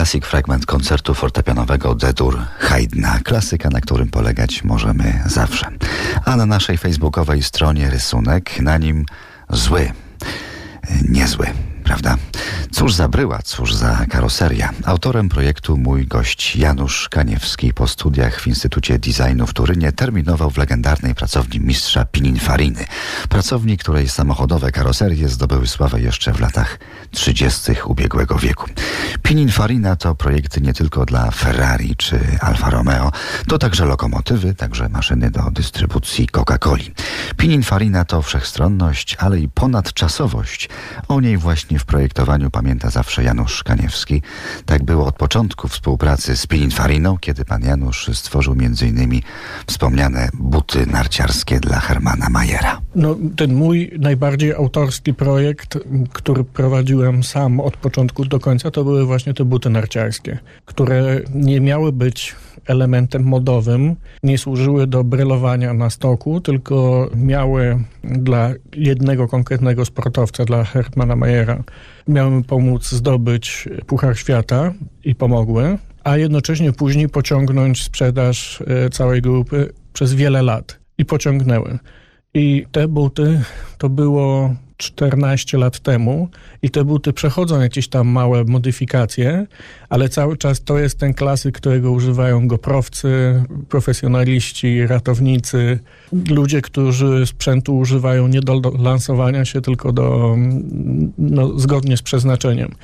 Classic fragment koncertu fortepianowego D-dur Haydna, klasyka, na którym polegać możemy zawsze. A na naszej facebookowej stronie rysunek, na nim zły, niezły prawda? Cóż za bryła, cóż za karoseria. Autorem projektu mój gość Janusz Kaniewski po studiach w Instytucie Designu w Turynie terminował w legendarnej pracowni mistrza Pininfariny. Pracowni, której samochodowe karoserie zdobyły sławę jeszcze w latach 30. ubiegłego wieku. Pininfarina to projekty nie tylko dla Ferrari czy Alfa Romeo, to także lokomotywy, także maszyny do dystrybucji Coca-Coli. Pininfarina to wszechstronność, ale i ponadczasowość. O niej właśnie w projektowaniu pamięta zawsze Janusz Kaniewski. Tak było od początku współpracy z Pininfariną, kiedy pan Janusz stworzył m.in. wspomniane buty narciarskie dla Hermana Majera. No, ten mój najbardziej autorski projekt, który prowadziłem sam od początku do końca, to były właśnie te buty narciarskie, które nie miały być elementem modowym, nie służyły do brylowania na stoku, tylko miały dla jednego konkretnego sportowca, dla Hermana Mayera, miały pomóc zdobyć Puchar Świata i pomogły, a jednocześnie później pociągnąć sprzedaż e, całej grupy przez wiele lat i pociągnęły. I te buty to było 14 lat temu i te buty przechodzą jakieś tam małe modyfikacje, ale cały czas to jest ten klasyk, którego używają goprowcy, profesjonaliści, ratownicy, ludzie, którzy sprzętu używają nie do lansowania się, tylko do, no, zgodnie z przeznaczeniem.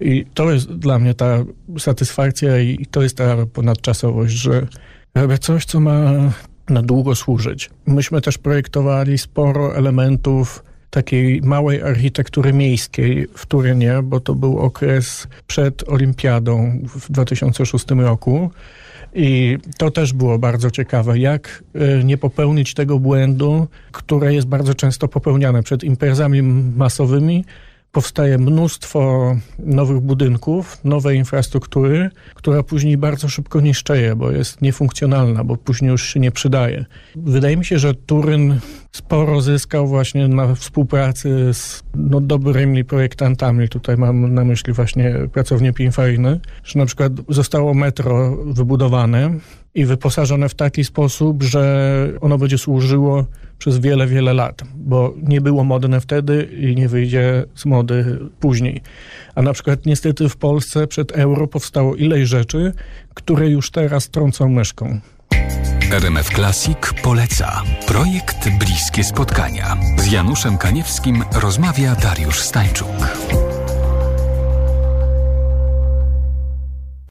I to jest dla mnie ta satysfakcja i to jest ta ponadczasowość, że robię coś, co ma na długo służyć. Myśmy też projektowali sporo elementów takiej małej architektury miejskiej w Turynie, bo to był okres przed Olimpiadą w 2006 roku. I to też było bardzo ciekawe, jak e, nie popełnić tego błędu, które jest bardzo często popełniane przed imprezami masowymi, powstaje mnóstwo nowych budynków, nowej infrastruktury, która później bardzo szybko niszczeje, bo jest niefunkcjonalna, bo później już się nie przydaje. Wydaje mi się, że Turyn sporo zyskał właśnie na współpracy z no, dobrymi projektantami. Tutaj mam na myśli właśnie pracownię Pininfariny, że na przykład zostało metro wybudowane i wyposażone w taki sposób, że ono będzie służyło przez wiele, wiele lat, bo nie było modne wtedy i nie wyjdzie z mody później. A na przykład niestety w Polsce przed euro powstało ileś rzeczy, które już teraz trącą myszką. RMF Classic poleca projekt Bliskie Spotkania. Z Januszem Kaniewskim rozmawia Dariusz Stańczuk.